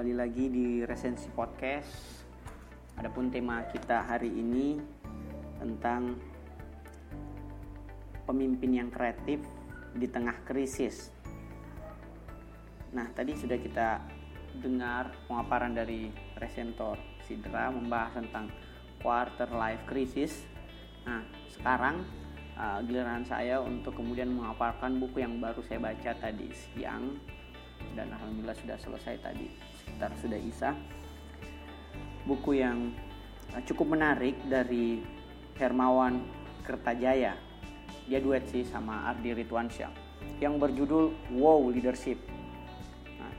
Kembali lagi di Resensi Podcast. Adapun tema kita hari ini tentang pemimpin yang kreatif di tengah krisis. Nah, tadi sudah kita dengar pemaparan dari presenter Sidra membahas tentang quarter life crisis. Nah, sekarang uh, giliran saya untuk kemudian mengaparkan buku yang baru saya baca tadi siang dan alhamdulillah sudah selesai tadi sekitar sudah isa buku yang uh, cukup menarik dari Hermawan Kertajaya. Dia duet sih sama Ardi Ridwansyah yang berjudul Wow Leadership. Nah,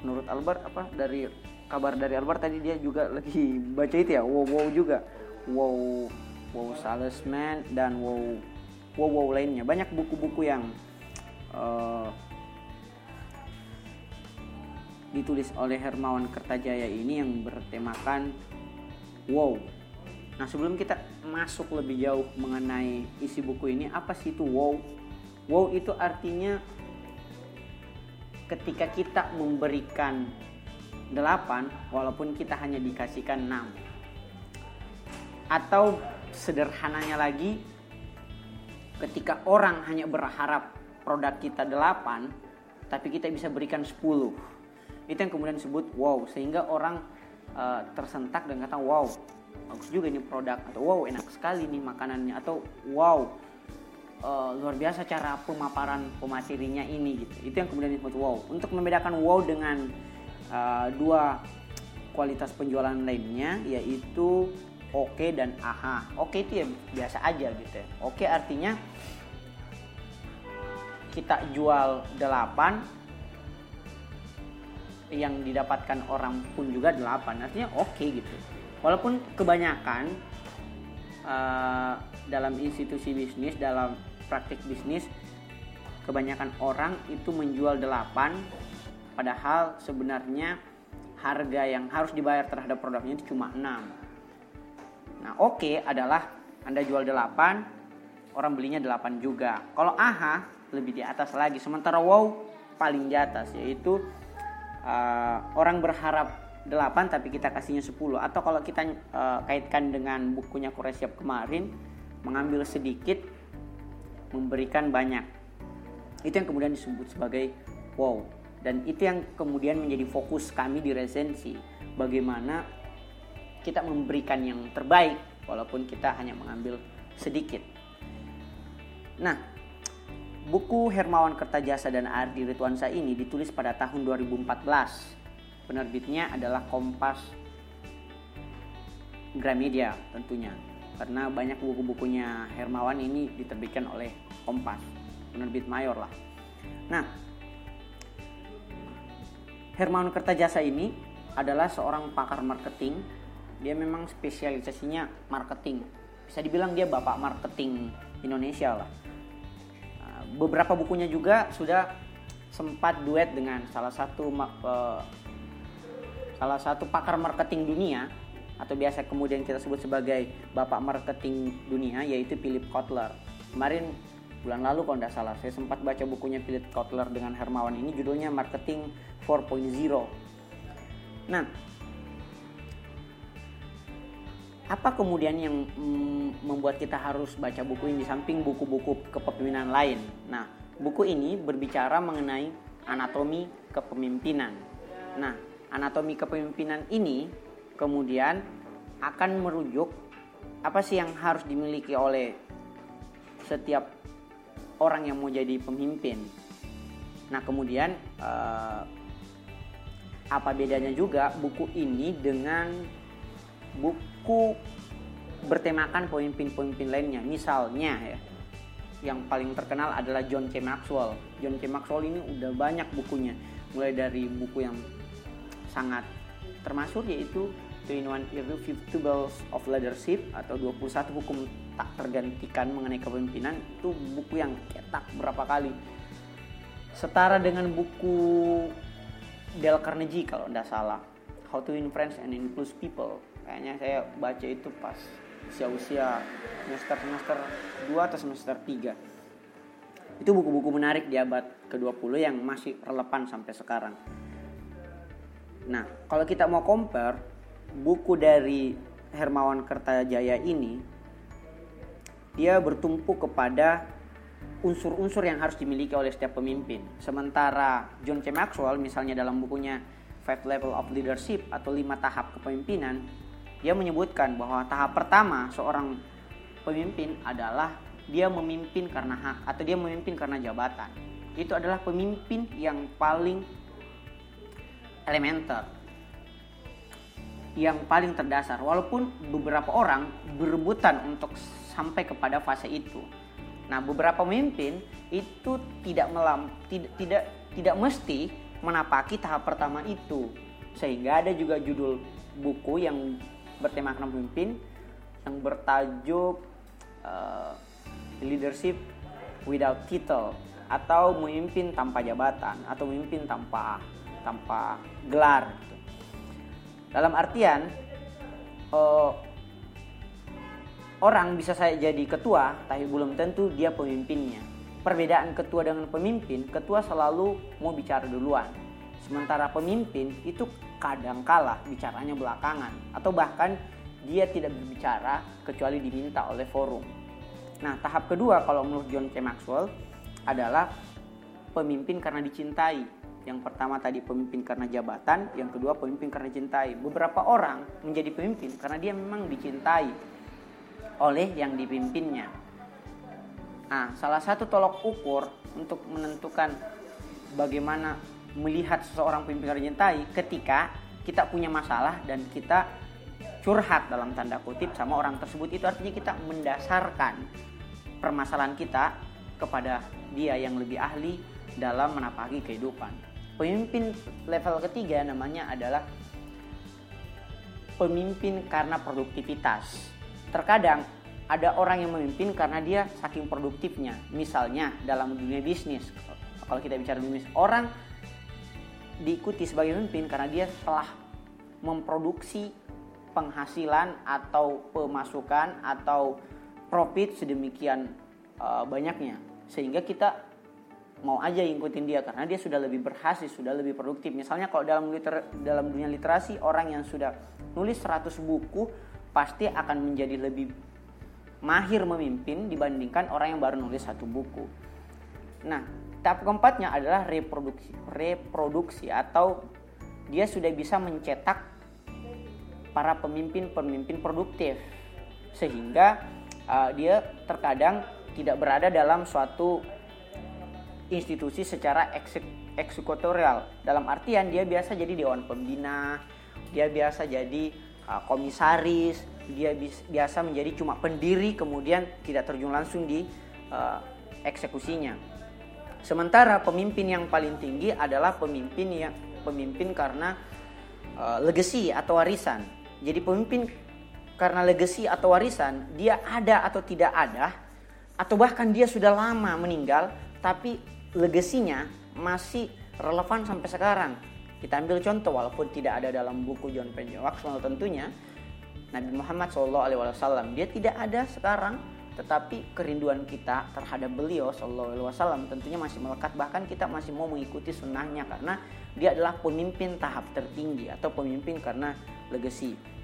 menurut Albert apa dari kabar dari Albert tadi dia juga lagi baca itu ya wow wow juga. Wow wow salesman dan wow wow wow lainnya. Banyak buku-buku yang uh, ditulis oleh Hermawan Kertajaya ini yang bertemakan wow. Nah sebelum kita masuk lebih jauh mengenai isi buku ini apa sih itu wow? Wow itu artinya ketika kita memberikan delapan walaupun kita hanya dikasihkan enam. Atau sederhananya lagi ketika orang hanya berharap produk kita 8 tapi kita bisa berikan 10 itu yang kemudian disebut wow sehingga orang uh, tersentak dan kata wow bagus juga ini produk atau wow enak sekali nih makanannya atau wow uh, luar biasa cara pemaparan pematerinya ini gitu itu yang kemudian disebut wow untuk membedakan wow dengan uh, dua kualitas penjualan lainnya yaitu oke okay dan aha. Oke okay itu ya biasa aja gitu ya. Oke okay artinya kita jual 8 yang didapatkan orang pun juga 8 artinya oke okay gitu. Walaupun kebanyakan uh, dalam institusi bisnis, dalam praktik bisnis kebanyakan orang itu menjual 8 padahal sebenarnya harga yang harus dibayar terhadap produknya itu cuma 6 Nah, oke okay adalah Anda jual 8, orang belinya 8 juga. Kalau AHA lebih di atas lagi. Sementara wow paling di atas yaitu uh, orang berharap 8 tapi kita kasihnya 10 atau kalau kita uh, kaitkan dengan bukunya Kuresiap kemarin mengambil sedikit memberikan banyak. Itu yang kemudian disebut sebagai wow dan itu yang kemudian menjadi fokus kami di resensi. Bagaimana kita memberikan yang terbaik walaupun kita hanya mengambil sedikit. Nah, buku Hermawan Kertajasa dan Ardi Ridwansa ini ditulis pada tahun 2014. Penerbitnya adalah Kompas Gramedia tentunya. Karena banyak buku-bukunya Hermawan ini diterbitkan oleh Kompas, penerbit mayor lah. Nah, Hermawan Kertajasa ini adalah seorang pakar marketing dia memang spesialisasinya marketing bisa dibilang dia bapak marketing Indonesia lah beberapa bukunya juga sudah sempat duet dengan salah satu uh, salah satu pakar marketing dunia atau biasa kemudian kita sebut sebagai bapak marketing dunia yaitu Philip Kotler. Kemarin bulan lalu kalau tidak salah saya sempat baca bukunya Philip Kotler dengan Hermawan ini judulnya Marketing 4.0 nah apa kemudian yang mm, membuat kita harus baca buku ini di samping buku-buku kepemimpinan lain? Nah, buku ini berbicara mengenai anatomi kepemimpinan. Nah, anatomi kepemimpinan ini kemudian akan merujuk apa sih yang harus dimiliki oleh setiap orang yang mau jadi pemimpin. Nah, kemudian eh, apa bedanya juga buku ini dengan buku bertemakan pemimpin-pemimpin lainnya. Misalnya ya, yang paling terkenal adalah John C. Maxwell. John C. Maxwell ini udah banyak bukunya, mulai dari buku yang sangat termasuk yaitu 21 Irrefutable of Leadership atau 21 hukum tak tergantikan mengenai kepemimpinan itu buku yang cetak berapa kali setara dengan buku Dale Carnegie kalau tidak salah How to Win Friends and Influence People kayaknya saya baca itu pas usia-usia semester semester 2 atau semester 3 Itu buku-buku menarik di abad ke-20 yang masih relevan sampai sekarang. Nah, kalau kita mau compare buku dari Hermawan Kertajaya ini dia bertumpu kepada unsur-unsur yang harus dimiliki oleh setiap pemimpin. Sementara John C. Maxwell misalnya dalam bukunya Five Level of Leadership atau lima tahap kepemimpinan, dia menyebutkan bahwa tahap pertama seorang pemimpin adalah dia memimpin karena hak atau dia memimpin karena jabatan. Itu adalah pemimpin yang paling elementer. Yang paling terdasar walaupun beberapa orang berebutan untuk sampai kepada fase itu. Nah, beberapa pemimpin itu tidak melam tidak tidak tidak mesti menapaki tahap pertama itu. Sehingga ada juga judul buku yang bertemakan pemimpin yang bertajuk uh, leadership without title atau memimpin tanpa jabatan atau memimpin tanpa tanpa gelar gitu. Dalam artian uh, orang bisa saya jadi ketua tapi belum tentu dia pemimpinnya. Perbedaan ketua dengan pemimpin, ketua selalu mau bicara duluan. Sementara pemimpin itu kadang kalah bicaranya belakangan atau bahkan dia tidak berbicara kecuali diminta oleh forum. Nah, tahap kedua kalau menurut John C. Maxwell adalah pemimpin karena dicintai. Yang pertama tadi pemimpin karena jabatan, yang kedua pemimpin karena dicintai. Beberapa orang menjadi pemimpin karena dia memang dicintai oleh yang dipimpinnya. Nah, salah satu tolok ukur untuk menentukan bagaimana melihat seseorang pemimpin karena dicintai ketika kita punya masalah dan kita curhat dalam tanda kutip sama orang tersebut itu artinya kita mendasarkan permasalahan kita kepada dia yang lebih ahli dalam menapaki kehidupan. Pemimpin level ketiga namanya adalah pemimpin karena produktivitas. Terkadang ada orang yang memimpin karena dia saking produktifnya. Misalnya dalam dunia bisnis, kalau kita bicara bisnis, orang diikuti sebagai pemimpin karena dia telah memproduksi penghasilan atau pemasukan atau profit sedemikian uh, banyaknya sehingga kita mau aja ngikutin dia karena dia sudah lebih berhasil, sudah lebih produktif. Misalnya kalau dalam liter, dalam dunia literasi orang yang sudah nulis 100 buku pasti akan menjadi lebih mahir memimpin dibandingkan orang yang baru nulis satu buku. Nah, tahap keempatnya adalah reproduksi, reproduksi atau dia sudah bisa mencetak para pemimpin-pemimpin produktif. Sehingga uh, dia terkadang tidak berada dalam suatu institusi secara eksek eksekutorial. Dalam artian dia biasa jadi dewan pembina dia biasa jadi uh, komisaris dia biasa menjadi cuma pendiri kemudian tidak terjun langsung di uh, eksekusinya sementara pemimpin yang paling tinggi adalah pemimpin yang pemimpin karena uh, legacy atau warisan. Jadi pemimpin karena legacy atau warisan dia ada atau tidak ada atau bahkan dia sudah lama meninggal tapi legasinya masih relevan sampai sekarang. Kita ambil contoh walaupun tidak ada dalam buku John Penny tentunya Nabi Muhammad SAW dia tidak ada sekarang tetapi kerinduan kita terhadap beliau SAW tentunya masih melekat bahkan kita masih mau mengikuti sunnahnya karena dia adalah pemimpin tahap tertinggi atau pemimpin karena legacy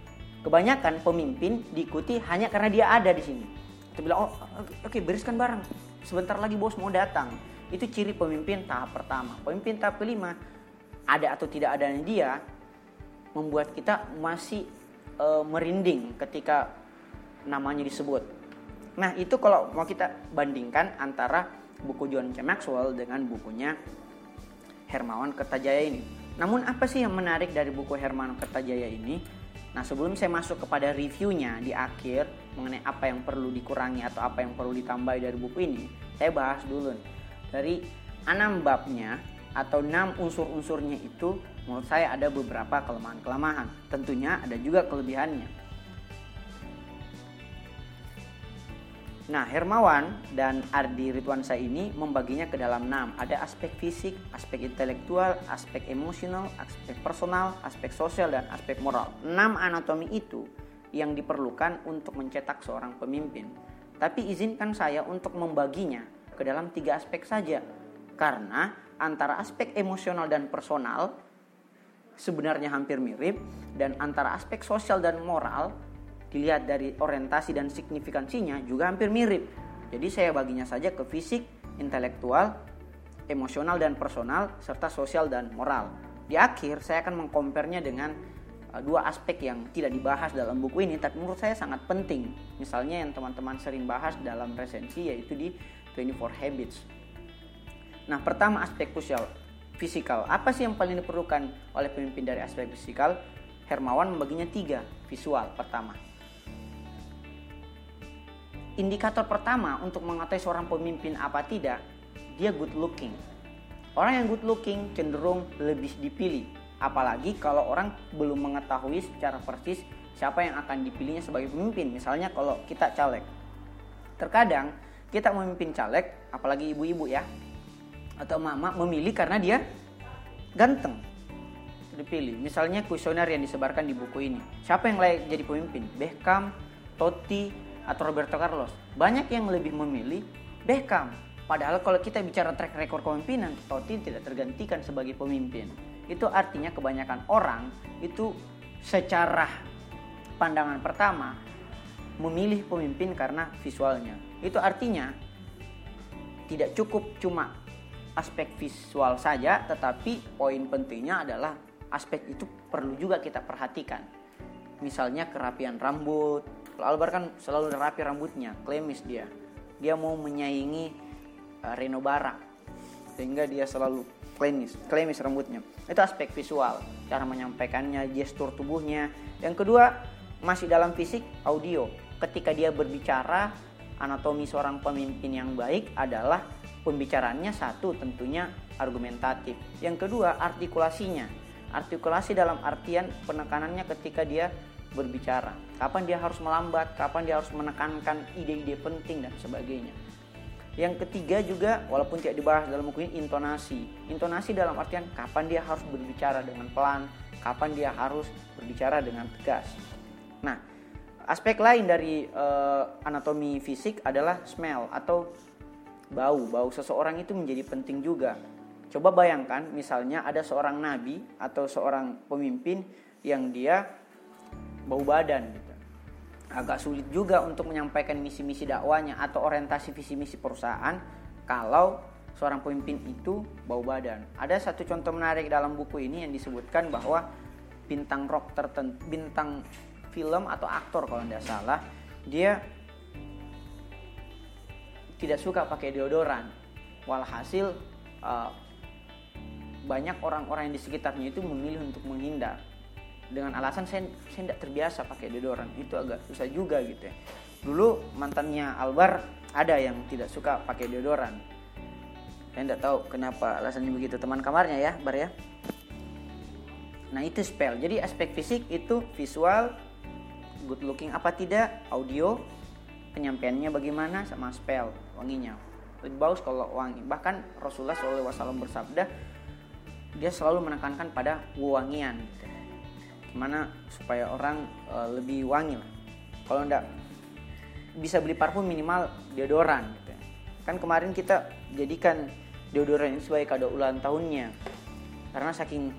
Kebanyakan pemimpin diikuti hanya karena dia ada di sini. Kita bilang, oh oke okay, bereskan barang. Sebentar lagi bos mau datang. Itu ciri pemimpin tahap pertama. Pemimpin tahap kelima, ada atau tidak adanya dia, membuat kita masih uh, merinding ketika namanya disebut. Nah itu kalau mau kita bandingkan antara buku John C. Maxwell dengan bukunya Hermawan Kertajaya ini. Namun apa sih yang menarik dari buku Hermawan Kertajaya ini? Nah sebelum saya masuk kepada reviewnya di akhir mengenai apa yang perlu dikurangi atau apa yang perlu ditambah dari buku ini, saya bahas dulu nih. Dari enam babnya atau enam unsur-unsurnya itu menurut saya ada beberapa kelemahan-kelemahan. Tentunya ada juga kelebihannya. Nah, Hermawan dan Ardi Ridwansa ini membaginya ke dalam enam. Ada aspek fisik, aspek intelektual, aspek emosional, aspek personal, aspek sosial, dan aspek moral. Enam anatomi itu yang diperlukan untuk mencetak seorang pemimpin. Tapi izinkan saya untuk membaginya ke dalam tiga aspek saja. Karena antara aspek emosional dan personal sebenarnya hampir mirip dan antara aspek sosial dan moral dilihat dari orientasi dan signifikansinya juga hampir mirip. Jadi saya baginya saja ke fisik, intelektual, emosional dan personal serta sosial dan moral. Di akhir saya akan mengkompernya dengan uh, dua aspek yang tidak dibahas dalam buku ini tapi menurut saya sangat penting. Misalnya yang teman-teman sering bahas dalam resensi yaitu di 24 Habits. Nah, pertama aspek sosial fisikal. Apa sih yang paling diperlukan oleh pemimpin dari aspek fisikal? Hermawan membaginya tiga. Visual pertama. Indikator pertama untuk mengetahui seorang pemimpin apa tidak, dia good looking. Orang yang good looking cenderung lebih dipilih, apalagi kalau orang belum mengetahui secara persis siapa yang akan dipilihnya sebagai pemimpin. Misalnya kalau kita caleg. Terkadang kita memimpin caleg, apalagi ibu-ibu ya, atau mama memilih karena dia ganteng dipilih. Misalnya kuesioner yang disebarkan di buku ini. Siapa yang layak jadi pemimpin? Beckham, Totti, atau Roberto Carlos. Banyak yang lebih memilih Beckham. Padahal kalau kita bicara track record kepemimpinan, Totti tidak tergantikan sebagai pemimpin. Itu artinya kebanyakan orang itu secara pandangan pertama memilih pemimpin karena visualnya. Itu artinya tidak cukup cuma aspek visual saja, tetapi poin pentingnya adalah aspek itu perlu juga kita perhatikan. Misalnya kerapian rambut, Albar kan selalu rapi rambutnya, klemis dia. Dia mau menyaingi uh, Reno Barak sehingga dia selalu klemis, klemis rambutnya. Itu aspek visual, cara menyampaikannya, gestur tubuhnya. Yang kedua, masih dalam fisik, audio. Ketika dia berbicara, anatomi seorang pemimpin yang baik adalah pembicaraannya satu tentunya argumentatif. Yang kedua, artikulasinya. Artikulasi dalam artian penekanannya ketika dia berbicara. Kapan dia harus melambat, kapan dia harus menekankan ide-ide penting dan sebagainya. Yang ketiga juga walaupun tidak dibahas dalam buku ini intonasi. Intonasi dalam artian kapan dia harus berbicara dengan pelan, kapan dia harus berbicara dengan tegas. Nah, aspek lain dari uh, anatomi fisik adalah smell atau bau. Bau seseorang itu menjadi penting juga. Coba bayangkan misalnya ada seorang nabi atau seorang pemimpin yang dia bau badan gitu. Agak sulit juga untuk menyampaikan misi-misi dakwanya atau orientasi visi misi perusahaan kalau seorang pemimpin itu bau badan. Ada satu contoh menarik dalam buku ini yang disebutkan bahwa bintang rock tertentu, bintang film atau aktor kalau tidak salah, dia tidak suka pakai deodoran. Walhasil uh, banyak orang-orang yang di sekitarnya itu memilih untuk menghindar dengan alasan saya saya tidak terbiasa pakai deodoran. Itu agak susah juga gitu ya. Dulu mantannya Albar ada yang tidak suka pakai deodoran. Saya tidak tahu kenapa alasannya begitu. Teman kamarnya ya Bar ya. Nah itu spell. Jadi aspek fisik itu visual good looking apa tidak audio penyampaiannya bagaimana sama spell wanginya. Lebih bagus kalau wangi. Bahkan Rasulullah SAW bersabda dia selalu menekankan pada wangian. gitu gimana supaya orang uh, lebih wangi lah kalau enggak bisa beli parfum minimal deodoran gitu. kan kemarin kita jadikan deodoran ini sebagai kado ulang tahunnya karena saking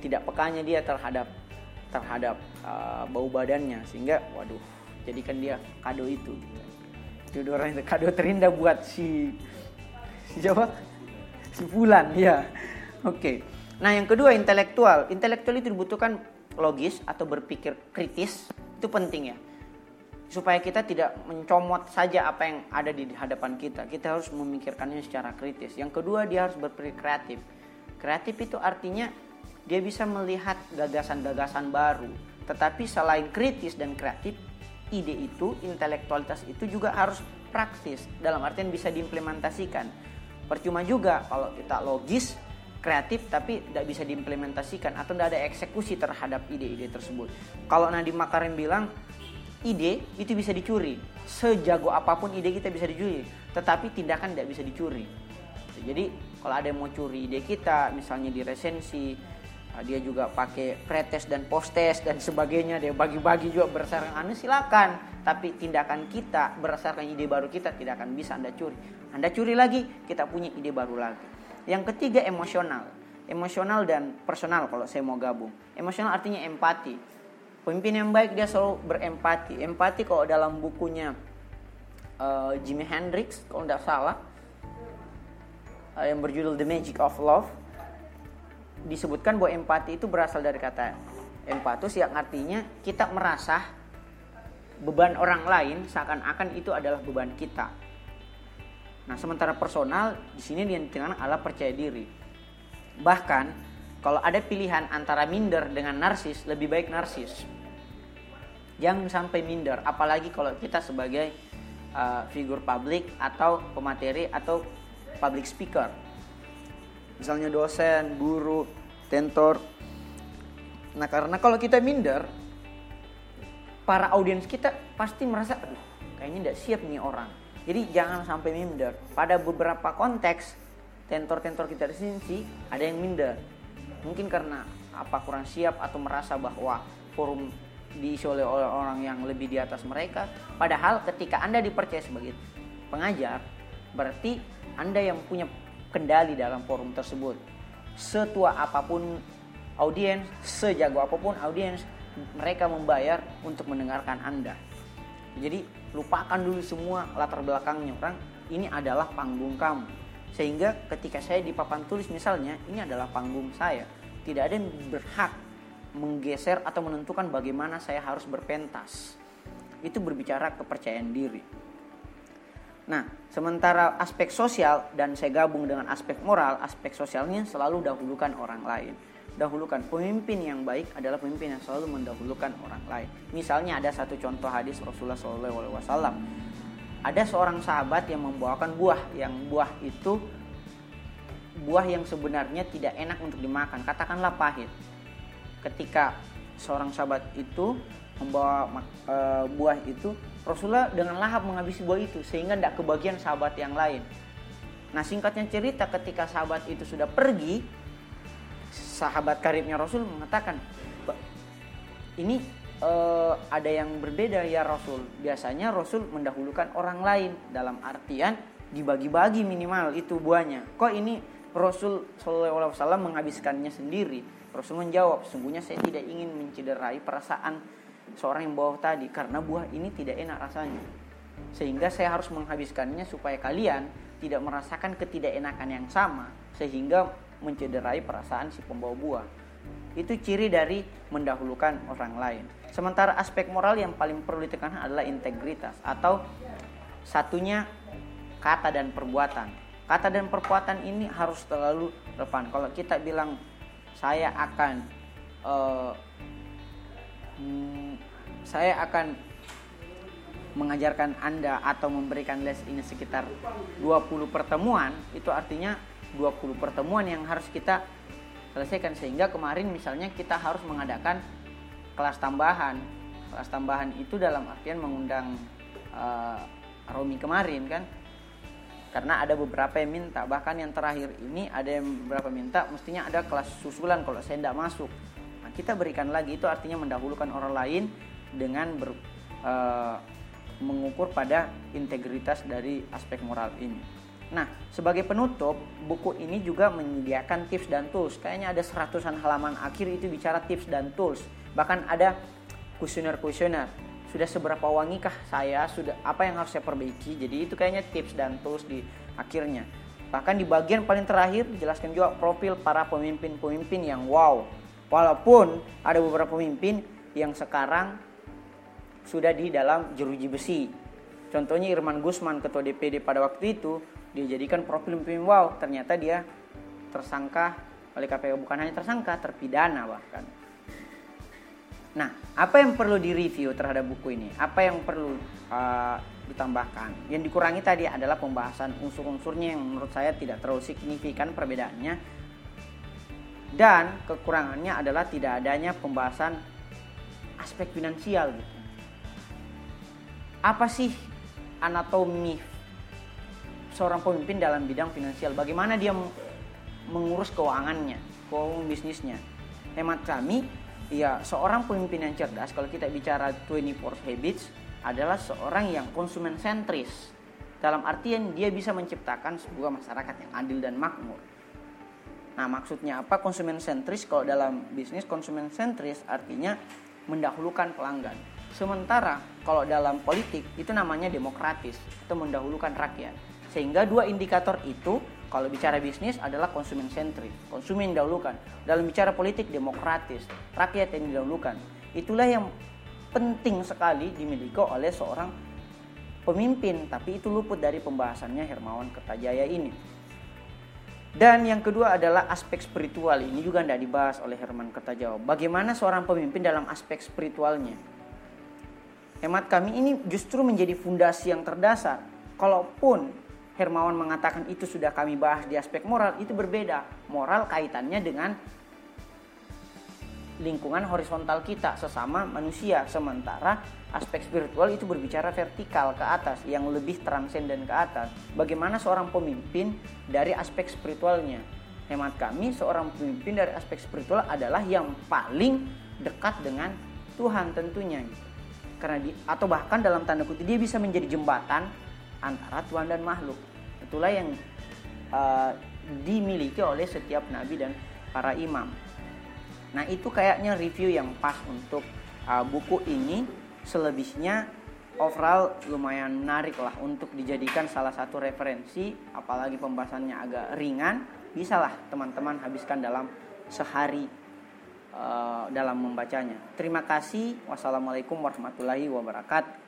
tidak pekanya dia terhadap terhadap uh, bau badannya sehingga waduh jadikan dia kado itu gitu. deodoran itu kado terindah buat si si siapa si Fulan ya oke okay. Nah, yang kedua intelektual. Intelektual itu dibutuhkan logis atau berpikir kritis. Itu penting ya. Supaya kita tidak mencomot saja apa yang ada di hadapan kita. Kita harus memikirkannya secara kritis. Yang kedua, dia harus berpikir kreatif. Kreatif itu artinya dia bisa melihat gagasan-gagasan baru. Tetapi selain kritis dan kreatif, ide itu, intelektualitas itu juga harus praktis. Dalam artian bisa diimplementasikan. Percuma juga kalau kita logis kreatif tapi tidak bisa diimplementasikan atau tidak ada eksekusi terhadap ide-ide tersebut. Kalau Nadiem Makarim bilang ide itu bisa dicuri, sejago apa pun ide kita bisa dicuri, tetapi tindakan tidak bisa dicuri. Jadi kalau ada yang mau curi ide kita, misalnya di resensi, ah, dia juga pakai pretest dan postes dan sebagainya, dia bagi-bagi juga berdasarkan anu silakan. Tapi tindakan kita berdasarkan ide baru kita tidak akan bisa anda curi. Anda curi lagi, kita punya ide baru lagi. Yang ketiga emosional. Emosional dan personal kalau saya mau gabung. Emosional artinya empati. Pemimpin yang baik dia selalu berempati. Empati kalau dalam bukunya uh, Jimi Hendrix kalau tidak salah uh, yang berjudul The Magic of Love disebutkan bahwa empati itu berasal dari kata empatus yang artinya kita merasa beban orang lain seakan-akan itu adalah beban kita. Nah, sementara personal di sini ditentukan adalah percaya diri. Bahkan kalau ada pilihan antara minder dengan narsis, lebih baik narsis. Jangan sampai minder, apalagi kalau kita sebagai uh, figur publik atau pemateri atau public speaker. Misalnya dosen, guru, tentor. Nah, karena kalau kita minder, para audiens kita pasti merasa aduh kayaknya tidak siap nih orang jadi jangan sampai minder. Pada beberapa konteks tentor-tentor kita di sini sih ada yang minder. Mungkin karena apa kurang siap atau merasa bahwa forum diisi oleh orang yang lebih di atas mereka. Padahal ketika anda dipercaya sebagai pengajar berarti anda yang punya kendali dalam forum tersebut. Setua apa pun audiens sejago apa pun audiens mereka membayar untuk mendengarkan Anda. Jadi lupakan dulu semua latar belakangnya orang. Ini adalah panggung kamu. Sehingga ketika saya di papan tulis misalnya, ini adalah panggung saya. Tidak ada yang berhak menggeser atau menentukan bagaimana saya harus berpentas. Itu berbicara kepercayaan diri. Nah, sementara aspek sosial dan saya gabung dengan aspek moral, aspek sosialnya selalu dahulukan orang lain dahulukan pemimpin yang baik adalah pemimpin yang selalu mendahulukan orang lain. Misalnya ada satu contoh hadis Rasulullah SAW. Ada seorang sahabat yang membawakan buah, yang buah itu buah yang sebenarnya tidak enak untuk dimakan, katakanlah pahit. Ketika seorang sahabat itu membawa e, buah itu, Rasulullah dengan lahap menghabisi buah itu sehingga tidak kebagian sahabat yang lain. Nah singkatnya cerita ketika sahabat itu sudah pergi, sahabat karibnya Rasul mengatakan ini uh, ada yang berbeda ya Rasul. Biasanya Rasul mendahulukan orang lain dalam artian dibagi-bagi minimal itu buahnya. Kok ini Rasul Wasallam menghabiskannya sendiri? Rasul menjawab, sungguhnya saya tidak ingin mencederai perasaan seorang yang bawa tadi karena buah ini tidak enak rasanya. Sehingga saya harus menghabiskannya supaya kalian tidak merasakan ketidakenakan yang sama sehingga mencederai perasaan si pembawa buah. Itu ciri dari mendahulukan orang lain. Sementara aspek moral yang paling perlu ditekankan adalah integritas atau satunya kata dan perbuatan. Kata dan perbuatan ini harus selalu depan. Kalau kita bilang saya akan uh, hmm, saya akan mengajarkan Anda atau memberikan les ini sekitar 20 pertemuan, itu artinya 20 pertemuan yang harus kita selesaikan. Sehingga kemarin misalnya kita harus mengadakan kelas tambahan. Kelas tambahan itu dalam artian mengundang uh, Romi kemarin kan? Karena ada beberapa yang minta. Bahkan yang terakhir ini ada yang beberapa minta mestinya ada kelas susulan kalau saya tidak masuk. Nah, kita berikan lagi. Itu artinya mendahulukan orang lain dengan ber, uh, mengukur pada integritas dari aspek moral ini Nah, sebagai penutup, buku ini juga menyediakan tips dan tools. Kayaknya ada seratusan halaman akhir itu bicara tips dan tools. Bahkan ada kuesioner-kuesioner. Sudah seberapa wangikah saya? Sudah apa yang harus saya perbaiki? Jadi itu kayaknya tips dan tools di akhirnya. Bahkan di bagian paling terakhir dijelaskan juga profil para pemimpin-pemimpin yang wow. Walaupun ada beberapa pemimpin yang sekarang sudah di dalam jeruji besi. Contohnya Irman Gusman, ketua DPD pada waktu itu, dia jadikan profil pemimpin wow ternyata dia tersangka. Oleh KPK bukan hanya tersangka terpidana bahkan. Nah apa yang perlu direview terhadap buku ini? Apa yang perlu uh, ditambahkan? Yang dikurangi tadi adalah pembahasan unsur-unsurnya yang menurut saya tidak terlalu signifikan perbedaannya. Dan kekurangannya adalah tidak adanya pembahasan aspek finansial gitu. Apa sih anatomi seorang pemimpin dalam bidang finansial. Bagaimana dia mengurus keuangannya, keuangan bisnisnya. Hemat kami, ya seorang pemimpin yang cerdas kalau kita bicara 24 habits adalah seorang yang konsumen sentris. dalam artian dia bisa menciptakan sebuah masyarakat yang adil dan makmur. Nah, maksudnya apa konsumen sentris? Kalau dalam bisnis konsumen sentris artinya mendahulukan pelanggan. Sementara kalau dalam politik itu namanya demokratis atau mendahulukan rakyat. Sehingga dua indikator itu kalau bicara bisnis adalah konsumen sentris, konsumen didahulukan. Dalam bicara politik demokratis, rakyat yang didahulukan. Itulah yang penting sekali dimiliki oleh seorang pemimpin, tapi itu luput dari pembahasannya Hermawan Kertajaya ini. Dan yang kedua adalah aspek spiritual. Ini juga tidak dibahas oleh Herman Kertajaya. Bagaimana seorang pemimpin dalam aspek spiritualnya? Hemat kami ini justru menjadi fundasi yang terdasar. Kalaupun Hermawan mengatakan itu sudah kami bahas di aspek moral, itu berbeda. Moral kaitannya dengan lingkungan horizontal kita sesama manusia. Sementara aspek spiritual itu berbicara vertikal ke atas yang lebih transenden ke atas. Bagaimana seorang pemimpin dari aspek spiritualnya? Hemat kami seorang pemimpin dari aspek spiritual adalah yang paling dekat dengan Tuhan tentunya. Karena di, atau bahkan dalam tanda kutip dia bisa menjadi jembatan antara Tuhan dan makhluk. Itulah yang uh, dimiliki oleh setiap nabi dan para imam. Nah, itu kayaknya review yang pas untuk uh, buku ini. Selebihnya overall lumayan menarik lah untuk dijadikan salah satu referensi apalagi pembahasannya agak ringan. Bisalah teman-teman habiskan dalam sehari uh, dalam membacanya. Terima kasih. Wassalamualaikum warahmatullahi wabarakatuh